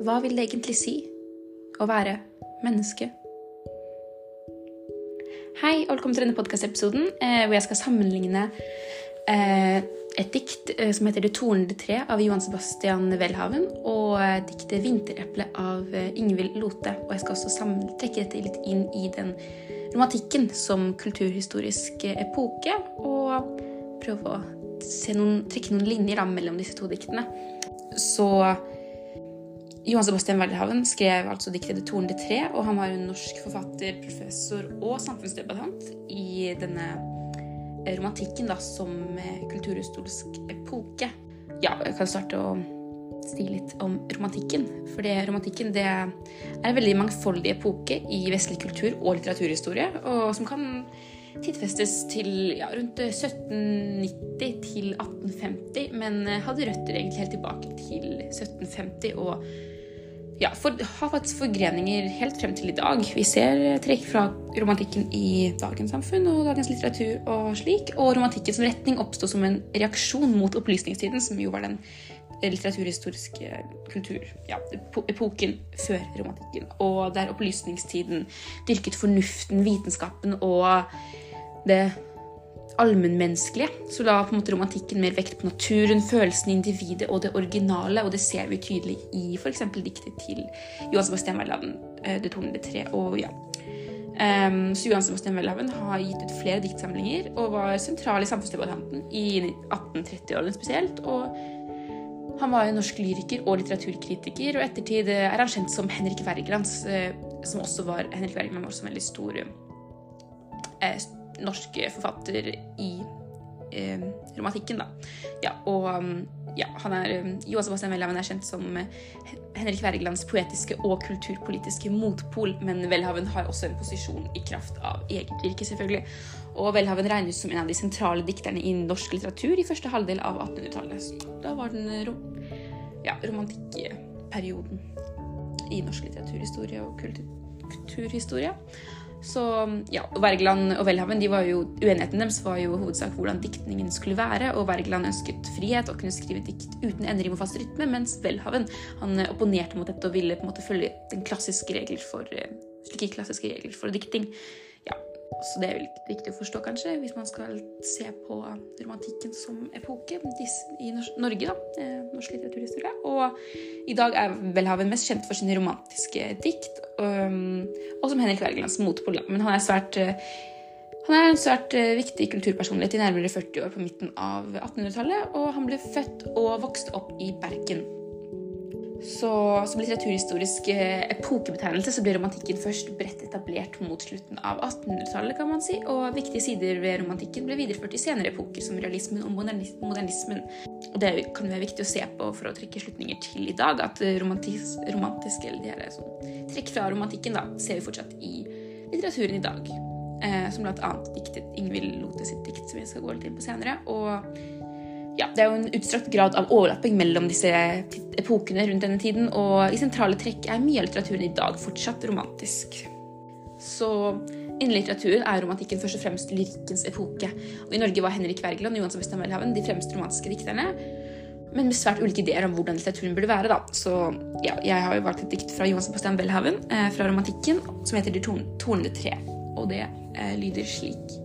Hva vil det egentlig si å være menneske? Hei, og velkommen til denne podkastepisoden eh, hvor jeg skal sammenligne eh, et dikt eh, som heter 'Det tornede tre' av Johan Sebastian Welhaven og eh, diktet 'Vintereple' av eh, Ingvild Lote. Og jeg skal også trekke dette litt inn i den romantikken som kulturhistorisk epoke, og prøve å noen, trekke noen linjer da, mellom disse to diktene. Så Johan Sebastian Welhaven skrev altså diktet 'Det tornede tre', og han var en norsk forfatter, professor og samfunnsdebattant i denne eh, romantikken da, som eh, kulturhistorisk epoke. Ja, jeg kan starte å si litt om romantikken. For det, romantikken det er en veldig mangfoldig epoke i vestlig kultur og litteraturhistorie, og som kan tidfestes til ja, rundt 1790 til 1850, men eh, hadde røtter egentlig helt tilbake til 1750 og ja, for, har faktisk forgreninger helt frem til i dag. Vi ser trekk fra romantikken i dagens samfunn og dagens litteratur og slik. Og romantikken som retning oppsto som en reaksjon mot opplysningstiden, som jo var den litteraturhistoriske kultur, ja, epoken før romantikken. Og der opplysningstiden dyrket fornuften, vitenskapen og det allmennmenneskelige. Så la på en måte romantikken mer vekt på naturen, følelsen i individet og det originale. Og det ser vi tydelig i f.eks. diktet til Johan Sebastian Welhaven, eh, 'Det tornede tre'. Og ja. Um, så Johan Sebastian Welhaven har gitt ut flere diktsamlinger og var sentral i samfunnsdebattanten i 1830-årene spesielt. og han var en norsk lyriker og litteraturkritiker, og ettertid er han kjent som Henrik Wergelands, eh, som også var Henrik Wergeland var også en veldig stor eh, norsk forfatter i eh, romantikken, da. Ja, og um, ja, han er um, Johan Sebastian Welhaven er kjent som uh, Henrik Wergelands poetiske og kulturpolitiske motpol, men Welhaven har også en posisjon i kraft av eget virke, selvfølgelig. Og Welhaven regnes som en av de sentrale dikterne i norsk litteratur i første halvdel av 1800-tallet. Da var den ro ja, romantikkperioden i norsk litteraturhistorie og kultur kulturhistorie. Så ja, Wergeland og Welhaven de var jo, Uenigheten deres var jo hovedsak hvordan diktningen skulle være. og Wergeland ønsket frihet og kunne skrive dikt uten endring og fast rytme, mens Welhaven han opponerte mot dette og ville på en måte følge den klassiske regler for, eh, slike klassiske regler for dikting. Så det er vel viktig å forstå, kanskje, hvis man skal se på romantikken som epoke i Norge, da. Eh, norsk litteraturhistorie. Og i dag er Welhaven mest kjent for sine romantiske dikt, og som Henrik Wergelands motpol. Men han er svært eh, han er en svært eh, viktig kulturpersonlighet i nærmere 40 år på midten av 1800-tallet, og han ble født og vokste opp i Bergen. Så som litteraturhistorisk eh, epokebetegnelse så ble romantikken først bredt etablert mot slutten av 1800-tallet, kan man si, og viktige sider ved romantikken ble videreført i senere epoker, som realismen og modernismen. Og det kan være viktig å se på for å trekke slutninger til i dag, at romantis, romantiske, eller de sånn, trekk fra romantikken da, ser vi fortsatt i litteraturen i dag. Eh, som bl.a. diktet Ingvild Lothe sitt dikt, som vi skal gå litt inn på senere. og ja, det er jo en utstrakt grad av overlapping mellom disse epokene rundt denne tiden, og i sentrale trekk er mye av litteraturen i dag fortsatt romantisk. Så innen litteraturen er romantikken først og fremst lyrikkens epoke. Og I Norge var Henrik Wergeland og Johan Sebastian Welhaven de fremste romantiske dikterne, men med svært ulike ideer om hvordan litteraturen burde være. da. Så ja, jeg har jo valgt et dikt fra Johan Sebastian Welhaven eh, fra romantikken som heter Det tornede tre, og det eh, lyder slik.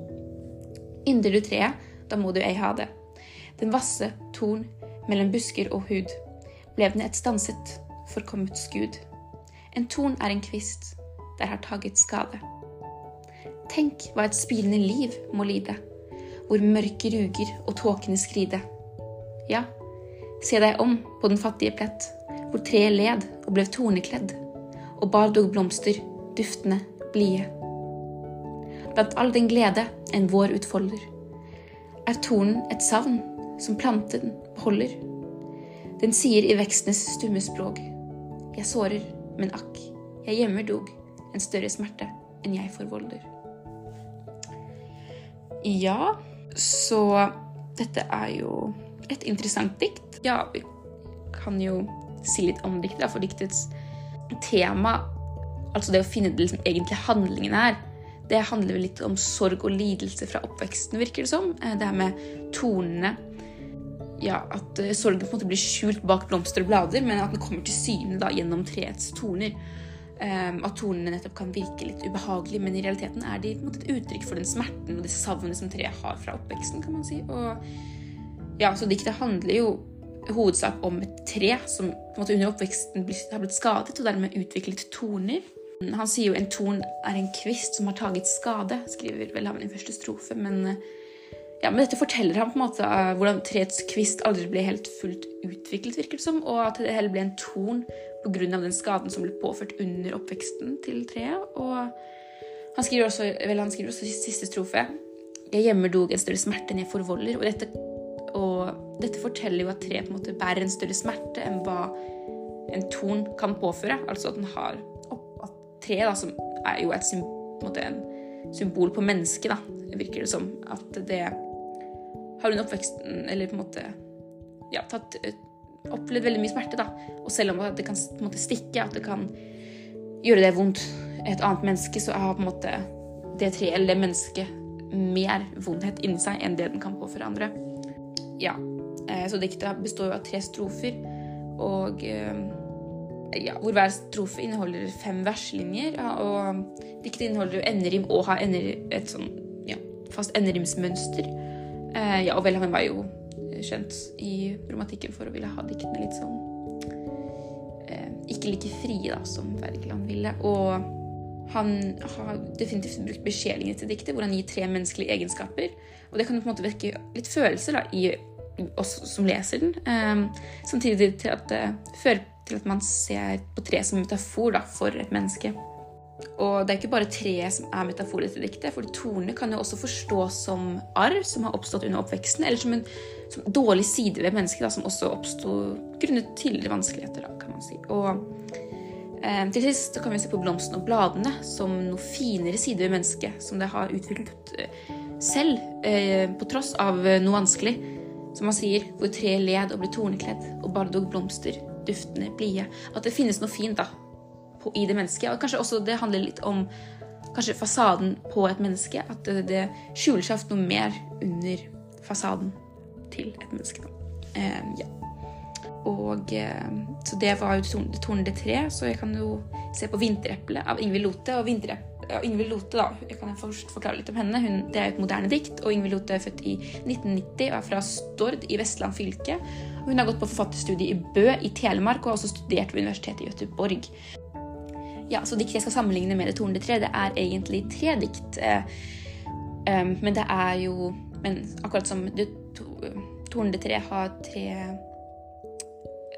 Inder du treet, da må du ei ha det. Den vasse torn mellom busker og hud, ble den et stanset, forkommet skud. En torn er en kvist, der har taget skade. Tenk hva et spilende liv må lide, hvor mørket ruger og tåkene skride. Ja, se deg om på den fattige plett, hvor treet led og ble tornekledd, og bar dog blomster, duftende, blide. Blant all den glede en vår utfolder, er tornen et savn som planten beholder. Den sier i vekstenes stumme språk. Jeg sårer, men akk, jeg gjemmer dog en større smerte enn jeg forvolder. Ja, så dette er jo et interessant dikt. Ja, vi kan jo si litt om diktet, for diktets tema, altså det å finne det liksom egentlig handlingen er, det handler litt om sorg og lidelse fra oppveksten, virker det som. Det her med tonene ja, at uh, sorgen på en måte blir skjult bak blomster og blader, men at den kommer til syne da, gjennom treets torner. Um, at tornene nettopp kan virke litt ubehagelige, men i realiteten er de måte et uttrykk for den smerten og det savnet som treet har fra oppveksten. kan man si. Og ja, Så diktet handler jo hovedsak om et tre som på en måte under oppveksten har blitt skadet og dermed utviklet torner. Han sier jo en torn er en kvist som har taget skade, skriver vel han i første strofe. Men, ja, men dette forteller ham på en måte uh, hvordan treets kvist aldri ble helt fullt utviklet, virker som, og at det heller ble en torn pga. den skaden som ble påført under oppveksten til treet. Og han skriver også, vel, han skriver også siste strofe Jeg gjemmer dog en større smerte enn jeg forvolder. Og dette, og dette forteller jo at treet på en måte bærer en større smerte enn hva en torn kan påføre. Altså at den har at treet, da, som er jo et på en, måte, en symbol på mennesket, da, virker det som. At det har hun oppveksten eller på en måte ja, tatt opplevd veldig mye smerte. da. Og selv om det kan på en måte stikke, at det kan gjøre det vondt et annet menneske, så har på en måte det treet eller det mennesket mer vondhet inni seg enn det den kan påføre andre. Ja, eh, Så diktet består jo av tre strofer, og eh, ja, hvor hver strofe inneholder fem verslinjer. Og diktet inneholder jo enderim og har et sånn ja, fast enderimsmønster. Eh, ja, og Welhaven var jo kjent i romantikken for å ville ha diktene litt sånn eh, Ikke like frie da, som Wergeland ville. Og han har definitivt brukt besjelingen til diktet, hvor han gir tre menneskelige egenskaper. Og det kan på en måte vekke litt følelser i oss som leser den. Eh, samtidig til at det fører til at man ser på tre som metafor da, for et menneske. Og det er ikke bare treet som er metaforet til diktet, for tornene kan jo også forstås som arr som har oppstått under oppveksten, eller som en som dårlig side ved mennesket, da, som også oppsto grunnet tidligere vanskeligheter, da, kan man si. Og eh, til sist kan vi se på blomstene og bladene som noe finere side ved mennesket, som det har utviklet eh, selv, eh, på tross av eh, noe vanskelig. Som man sier, hvor treet led og ble tornekledd, og bare dog blomster, duftende, blide. At det finnes noe fint da, på, i det mennesket. Og kanskje også det handler litt om kanskje fasaden på et menneske. At det, det skjuler seg ofte noe mer under fasaden til et menneske. Eh, ja. Og eh, Så det var jo tornede tre, så jeg kan jo se på 'Vintereplet' av Ingvild Lote. Og ja, Ingvild Lote, da, jeg kan først forklare litt om henne. Hun, det er et moderne dikt, og Ingvild Lote er født i 1990 og er fra Stord i Vestland fylke. Hun har gått på forfatterstudiet i Bø i Telemark og har også studert ved Universitetet i Göteborg. Ja, så diktet jeg skal sammenligne med Det tornede tre, det er egentlig tre dikt. Eh, um, men det er jo Men akkurat som Det tornede tre har tre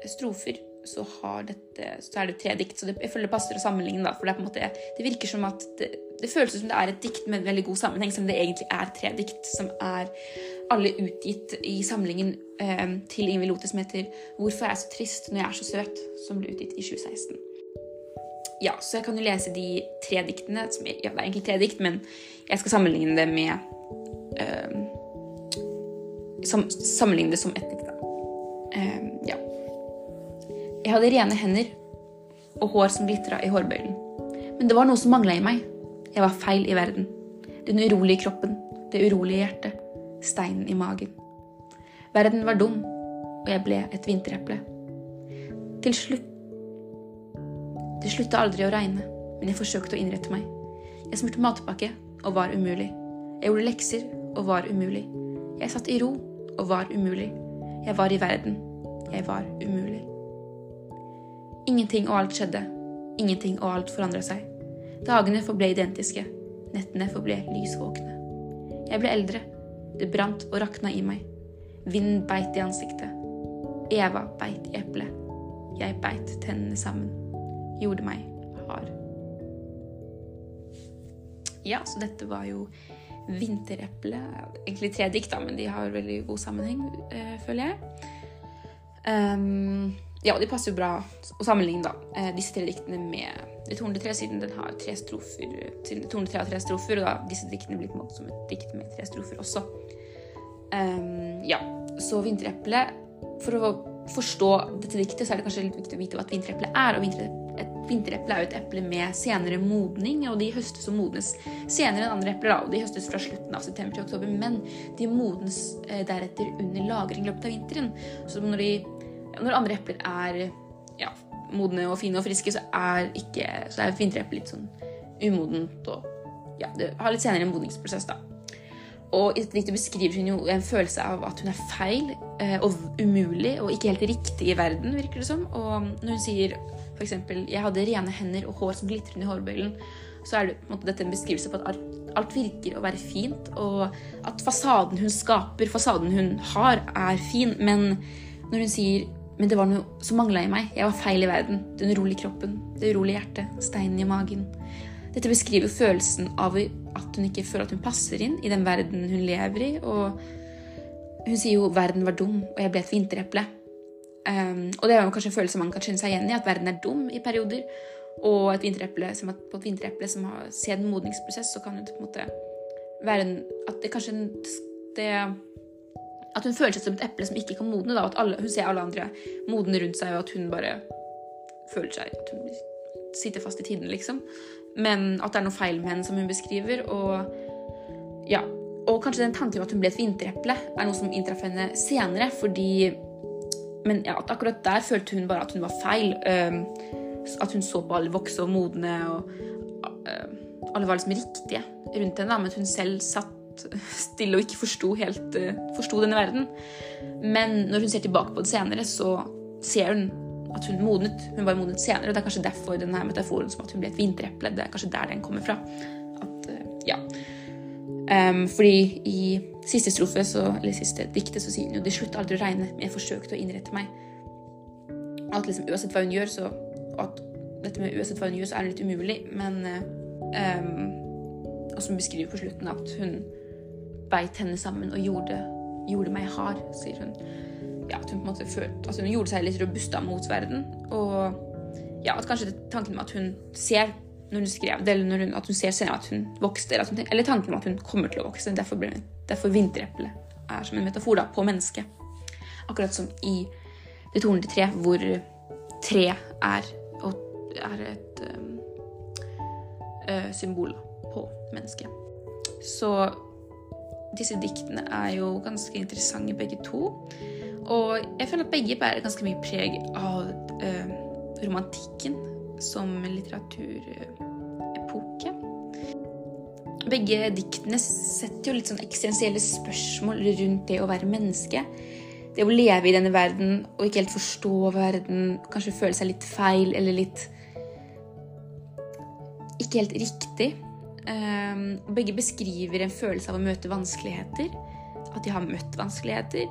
strofer, så, dette, så, er det tre dikt. Så det, jeg føler det passer å sammenligne, da, for det, måte, det virker som at det, det, føles som det er et dikt med en veldig god sammenheng, som det egentlig er tre dikt, som er alle utgitt i samlingen eh, til Ingvild Lote som heter 'Hvorfor er jeg så trist når jeg er så søt', som ble utgitt i 2016 ja, så jeg kan jo lese de tre diktene. Som, ja, det er egentlig tre dikt, men jeg skal sammenligne det med uh, som, Sammenligne det som ett dikt, da. Uh, ja. Jeg hadde rene hender og hår som glitra i hårbøylen. Men det var noe som mangla i meg. Jeg var feil i verden. Den urolige kroppen, det urolige hjertet, steinen i magen. Verden var dum, og jeg ble et vintereple. Til slutt det slutta aldri å regne, men jeg forsøkte å innrette meg. Jeg smurte matpakke og var umulig. Jeg gjorde lekser og var umulig. Jeg satt i ro og var umulig. Jeg var i verden. Jeg var umulig. Ingenting og alt skjedde. Ingenting og alt forandra seg. Dagene forble identiske. Nettene forble lysvåkne. Jeg ble eldre. Det brant og rakna i meg. Vinden beit i ansiktet. Eva beit i eplet. Jeg beit tennene sammen gjorde meg hard. Ja, så dette var jo Vintereple. Egentlig tre dikt, da, men de har veldig god sammenheng, øh, føler jeg. Um, ja, de passer jo bra å sammenligne da, eh, disse tre diktene med Det tornede tre, siden den har tre strofer. Siden det tornede tre har tre strofer, og da disse diktene blir på en måte som et dikt med tre strofer også. Um, ja, så Vintereple For å forstå dette diktet så er det kanskje litt viktig å vite hva et vintereple er. og vintereple er jo et eple med senere modning, og de høstes og modnes senere enn andre epler. Og de høstes fra slutten av september til oktober, men de modnes eh, deretter under lagring løpet av vinteren. Så når, de, når andre epler er ja, modne og fine og friske, så er, ikke, er vintereplet litt sånn umodent og ja, det har litt senere en modningsprosess, da. Og i dette beskriver hun jo en følelse av at hun er feil eh, og umulig og ikke helt riktig i verden, virker det som. Og når hun sier f.eks.: Jeg hadde rene hender og hår som glitrer under hårbøylen, så er det en måte dette en beskrivelse på at alt virker å være fint, og at fasaden hun skaper, fasaden hun har, er fin. Men når hun sier men det var noe som mangla i meg. Jeg var feil i verden. Den urolige kroppen, det urolige hjertet, steinen i magen. Dette beskriver følelsen av at hun ikke føler at hun passer inn i den verden hun lever i. Og hun sier jo 'verden var dum, og jeg ble et vintereple'. Um, og det er jo kanskje en følelse man kan kjenne seg igjen i, at verden er dum i perioder. Og et vintereple, som, på et vintereple som har sett en modningsprosess, så kan det på en måte være en, At det kanskje det, At hun føler seg som et eple som ikke kan modne. Da, at alle, hun ser alle andre modne rundt seg, og at hun bare føler seg At hun sitter fast i tiden, liksom men at det er noe feil med henne, som hun beskriver. Og ja, og kanskje den tanken om at hun ble et vintereple, er noe som inntraff henne senere. fordi Men ja, akkurat der følte hun bare at hun var feil. at hun så på alle vokse og modne, og alle var liksom riktige rundt henne. Men hun selv satt stille og ikke forsto helt forsto denne verden. Men når hun ser tilbake på det senere, så ser hun at hun modnet. Hun var modnet senere, og det er kanskje derfor denne metaforen som at hun ble et vintereple, det er kanskje der den kommer fra. At, eh, ja. Um, fordi i siste strofe, så, eller siste diktet, så sier hun jo det slutter aldri å regne, men jeg forsøkte å innrette meg. At liksom uansett hva hun gjør, så at dette med uansett hva hun gjør, så er det litt umulig, men um, Og som beskriver på slutten at hun beit henne sammen og gjorde, gjorde meg hard, sier hun ja, at hun på en måte følte, altså hun gjorde seg litt robust mot verden. Og ja, at kanskje tanken om at hun ser når hun skrev det, eller hun, at hun ser senere at hun vokste, eller, hun, eller, tanken om at hun kommer til å vokse. Derfor, ble, derfor vintereplet er som en metafor da, på mennesket. Akkurat som i Det tornede tre, hvor tre er, er et um, uh, symbol på mennesket. Så disse diktene er jo ganske interessante, begge to. Og jeg føler at begge bærer ganske mye preg av eh, romantikken som litteraturepoke. Begge diktene setter jo litt sånn eksistensielle spørsmål rundt det å være menneske. Det å leve i denne verden og ikke helt forstå verden, kanskje føle seg litt feil eller litt ikke helt riktig. Um, begge beskriver en følelse av å møte vanskeligheter. At de har møtt vanskeligheter.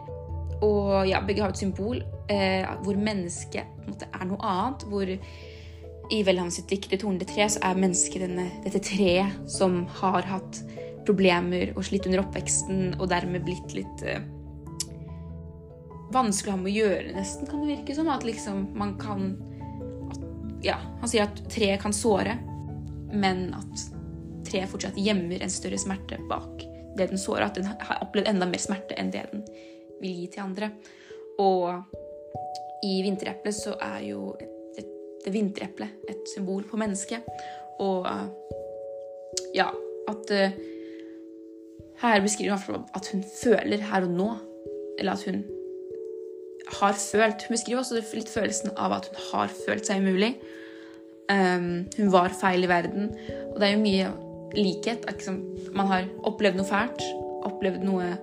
Og ja, begge har et symbol eh, hvor mennesket er noe annet. Hvor i Welhaven sitt dikt 'Det tornede tre' så er mennesket denne, dette treet som har hatt problemer og slitt under oppveksten, og dermed blitt litt eh, vanskelig å ha med å gjøre, nesten, kan det virke som. At liksom man kan at, Ja, han sier at treet kan såre, men at treet fortsatt gjemmer en større smerte bak det den sårer. At den har opplevd enda mer smerte enn det den vil gi til andre. Og i vintereplet så er jo det vintereplet et symbol på mennesket. Og ja, at uh, Her beskriver hun hvert at hun føler her og nå. Eller at hun har følt. Hun beskriver også litt følelsen av at hun har følt seg umulig. Um, hun var feil i verden. Og det er jo mye likhet. Liksom, man har opplevd noe fælt, opplevd noe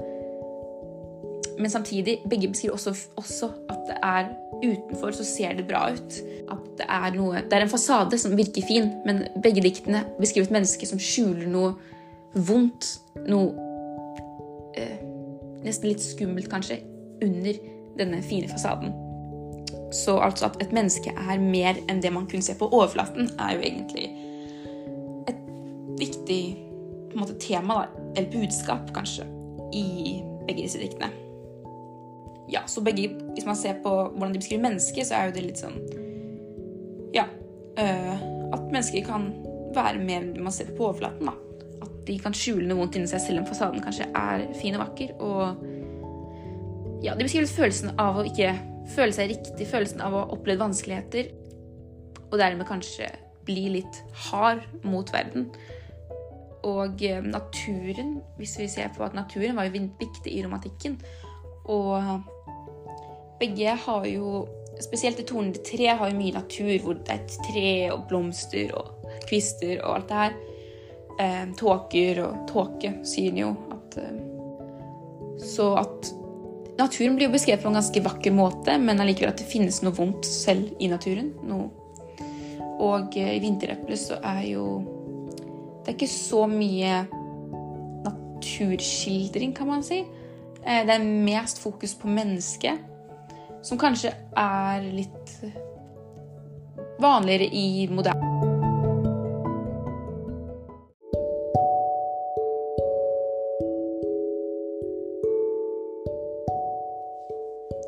men samtidig, begge beskriver også, også, at det er utenfor så ser det bra ut. At det er noe Det er en fasade som virker fin, men begge diktene beskriver et menneske som skjuler noe vondt, noe eh, Nesten litt skummelt, kanskje, under denne fine fasaden. Så altså at et menneske er mer enn det man kunne se på overflaten, er jo egentlig et viktig måte, tema, eller budskap, kanskje, i begge disse diktene ja, så begge Hvis man ser på hvordan de beskriver mennesker, så er jo det litt sånn Ja. Øh, at mennesker kan være mer enn man ser på overflaten. da. At de kan skjule noe vondt inni seg, selv om fasaden kanskje er fin og vakker. Og ja, de beskriver følelsen av å ikke føle seg riktig, følelsen av å ha opplevd vanskeligheter. og dermed kanskje bli litt hard mot verden. Og eh, naturen, hvis vi ser på at naturen var jo viktig i romantikken. Og begge har jo Spesielt det tornede tre har jo mye natur, hvor det er et tre og blomster og kvister og alt det her. Eh, tåker og tåke, sier den jo. At, eh, så at Naturen blir jo beskrevet på en ganske vakker måte, men allikevel at det finnes noe vondt selv i naturen. Noe. Og eh, i Vintereplet så er jo Det er ikke så mye naturskildring, kan man si. Eh, det er mest fokus på mennesket, som kanskje er litt vanligere i moderne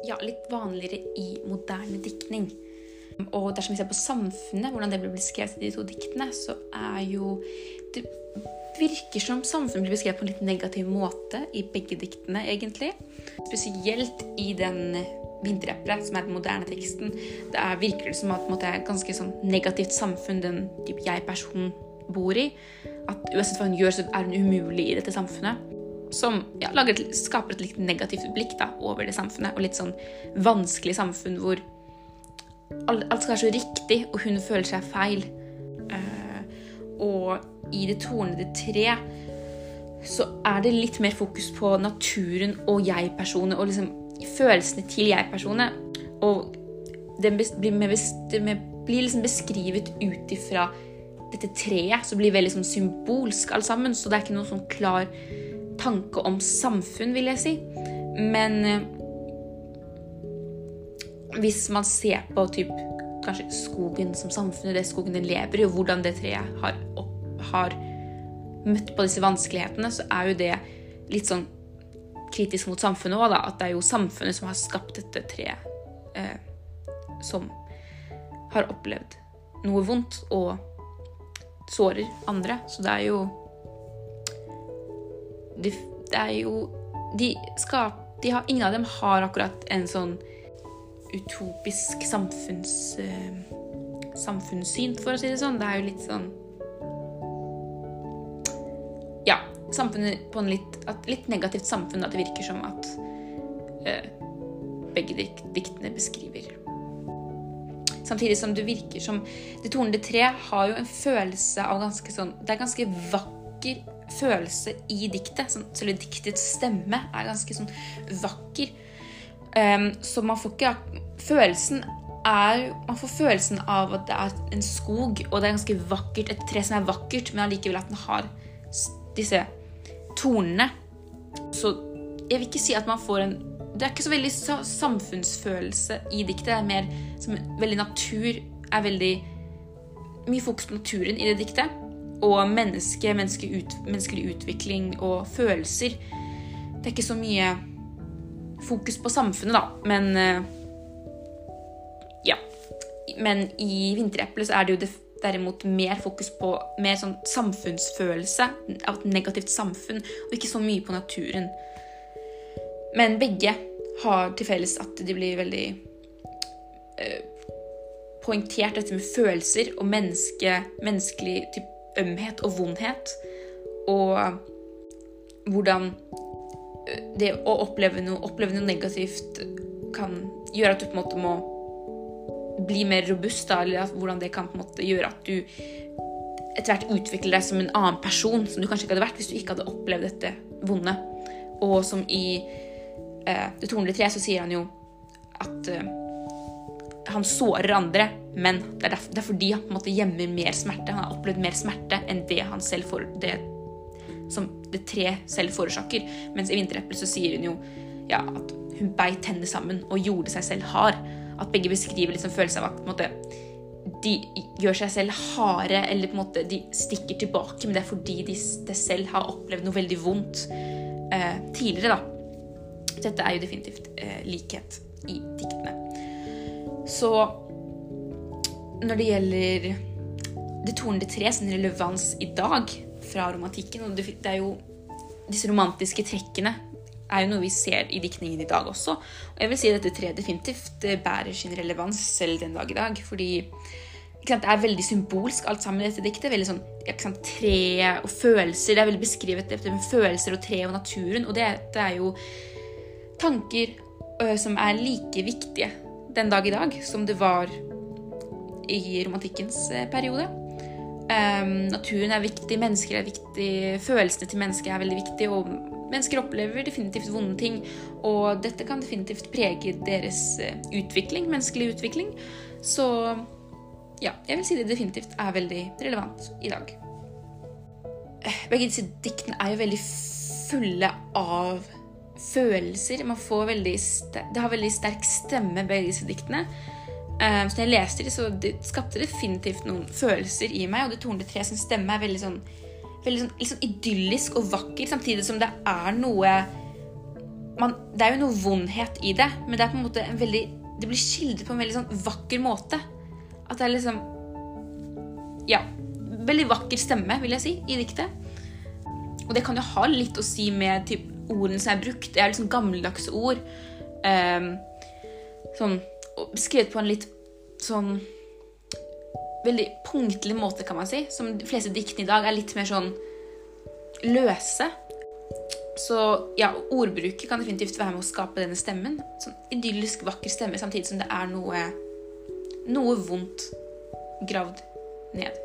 Ja, litt vanligere i moderne diktning. Og dersom vi ser på samfunnet, hvordan det blir beskrevet i de to diktene, så er jo Det virker som samfunnet blir beskrevet på en litt negativ måte i begge diktene, egentlig. Spesielt i den Vintereplet, som er den moderne teksten. Det er, virker som at det er et ganske sånn negativt samfunn den jeg-personen bor i. At uansett hva hun gjør, så er hun umulig i dette samfunnet. Som ja, lager, skaper et litt negativt blikk da, over det samfunnet. Og litt sånn vanskelig samfunn hvor alt skal være så riktig, og hun føler seg feil. Uh, og i det tornede tre så er det litt mer fokus på naturen og jeg-personer og liksom følelsene til jeg-personet Og det blir, liksom beskrevet ut ifra dette treet, som blir veldig sånn symbolsk alt sammen. Så det er ikke noen sånn klar tanke om samfunn, vil jeg si. Men uh, hvis man ser på typ, kanskje skogen som samfunnet, det skogen den lever i, og hvordan det treet har, opp, har, møtt på disse vanskelighetene, så er jo det litt sånn kritisk mot samfunnet òg, da. At det er jo samfunnet som har skapt dette treet. Eh, som har opplevd noe vondt og sårer andre. Så det er jo Det, det er jo De skal de har, Ingen av dem har akkurat en sånn utopisk samfunns, eh, samfunnssyn, for å si det sånn. Det er jo litt sånn samfunnet på en litt, litt negativt samfunn. At det virker som at eh, begge diktene beskriver. Samtidig som det virker som Det tornede tre har jo en følelse av ganske sånn Det er ganske vakker følelse i diktet. Sånn, selv diktets stemme er ganske sånn vakker. Um, så man får ikke Følelsen er Man får følelsen av at det er en skog, og det er ganske vakkert. Et tre som er vakkert, men allikevel at den har disse tornene. Så jeg vil ikke si at man får en Det er ikke så veldig samfunnsfølelse i diktet. Det er mer som veldig natur er veldig Mye fokus på naturen i det diktet. Og menneske, menneskelig, ut, menneskelig utvikling og følelser. Det er ikke så mye fokus på samfunnet, da. Men eh, ja. Men i Vintereplet så er det jo derimot mer fokus på mer sånn samfunnsfølelse av et negativt samfunn, og ikke så mye på naturen. Men begge har til felles at de blir veldig uh, poengtert dette med følelser og menneske, menneskelig typ, ømhet og vondhet. Og hvordan det å oppleve noe, oppleve noe, negativt kan gjøre at du på en måte må bli mer robust, da, eller hvordan det kan på en måte gjøre at du etter hvert utvikler deg som en annen person som du kanskje ikke hadde vært hvis du ikke hadde opplevd dette vonde. Og som i eh, Det tornede tre så sier han jo at eh, han sårer andre, men det er, derfor, det er, fordi han på en måte gjemmer mer smerte. Han har opplevd mer smerte enn det han selv får, det som det tre selv forårsaker. Mens i Vintereppel så sier hun jo ja, at hun beit tennene sammen og gjorde seg selv hard. At begge beskriver liksom følelsen av at måte, de gjør seg selv harde, eller på en måte de stikker tilbake, men det er fordi de, de selv har opplevd noe veldig vondt eh, tidligere, da. Dette er jo definitivt eh, likhet i diktene. Så når det gjelder Det tornede tre sin relevans i dag, fra romantikken. Og det, er jo Disse romantiske trekkene er jo noe vi ser i diktningen i dag også. Og jeg vil si at dette treet definitivt bærer sin relevans selv den dag i dag. Fordi Det er veldig symbolsk alt sammen i dette diktet. veldig sånn, sant, Tre og følelser. Det er veldig beskrevet det med følelser og tre og naturen. Og det, det er jo tanker ø, som er like viktige den dag i dag som det var i romantikkens periode. Um, naturen er viktig, mennesker er viktig, følelsene til mennesker er veldig viktige. Og mennesker opplever definitivt vonde ting, og dette kan definitivt prege deres utvikling, menneskelig utvikling. Så ja, jeg vil si det definitivt er veldig relevant i dag. Begge disse diktene er jo veldig fulle av følelser. Man får veldig det har veldig sterk stemme, begge disse diktene. Um, så når jeg leste dem, så det skapte definitivt noen følelser i meg. Og det tornede tre sin stemme er veldig sånn, veldig sånn, litt sånn idyllisk og vakker, samtidig som det er noe man, Det er jo noe vondhet i det, men det er på en måte en veldig Det blir skildret på en veldig sånn vakker måte. At det er liksom Ja. Veldig vakker stemme, vil jeg si, i diktet. Og det kan jo ha litt å si med typ, ordene som er brukt. Det er liksom gammeldagse ord. Um, sånn Skrevet på en litt sånn Veldig punktlig måte, kan man si. Som de fleste diktene i dag er litt mer sånn løse. Så ja, ordbruket kan definitivt være med å skape denne stemmen. Sånn idyllisk, vakker stemme, samtidig som det er noe noe vondt gravd ned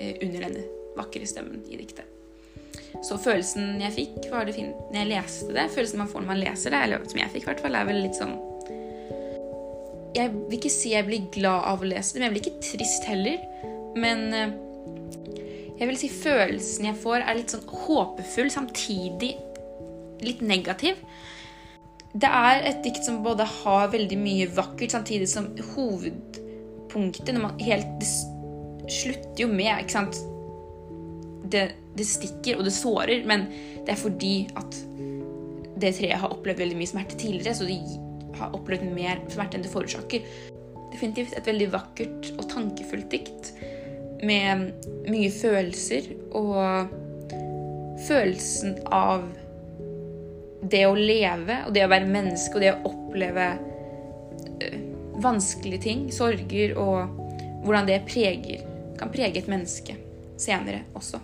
eh, under denne vakre stemmen i diktet. Så følelsen jeg fikk var det fint når jeg leste det, følelsen man får når man leser det, eller som jeg fikk, i er vel litt sånn Jeg vil ikke si jeg blir glad av å lese det, men jeg blir ikke trist heller. Men eh, jeg vil si følelsen jeg får, er litt sånn håpefull, samtidig litt negativ. Det er et dikt som både har veldig mye vakkert, samtidig som hovedpunktet når man helt Det slutter jo med ikke sant? Det, det, stikker og det sårer, men det er fordi at det treet har opplevd veldig mye smerte tidligere, så de har opplevd mer smerte enn det forårsaker. Definitivt et veldig vakkert og tankefullt dikt med mye følelser og følelsen av det å leve og det å være menneske og det å oppleve vanskelige ting, sorger, og hvordan det preger, kan prege et menneske senere også.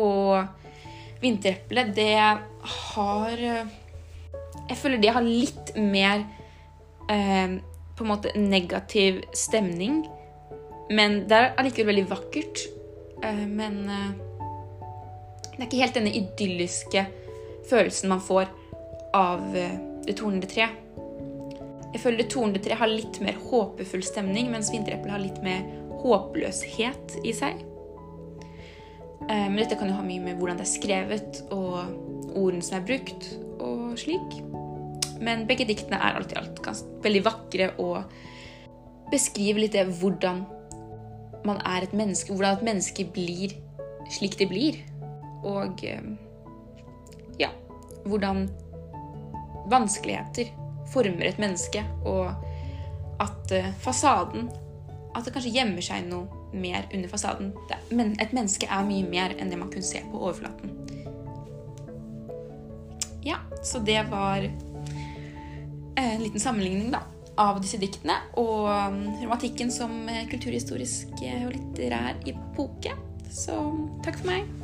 Og vintereplet, det har Jeg føler det har litt mer eh, på en måte negativ stemning. Men det er allikevel veldig vakkert. Eh, men eh, det er ikke helt denne idylliske følelsen man får av eh, det tornede treet. Jeg føler det tornede tre har litt mer håpefull stemning, mens Vintereplet har litt mer håpløshet i seg. Eh, men dette kan jo ha mye med hvordan det er skrevet, og ordene som er brukt, og slik. Men begge diktene er alt i alt veldig vakre og beskriver litt det hvordan man er et menneske, hvordan et menneske blir slik det blir. Og eh, ja hvordan vanskeligheter former et menneske, og at eh, fasaden At det kanskje gjemmer seg noe mer under fasaden. Men et menneske er mye mer enn det man kunne se på overflaten. Ja, så det var eh, en liten sammenligning da, av disse diktene og um, romantikken som eh, kulturhistorisk og litterær epoke. Så takk for meg.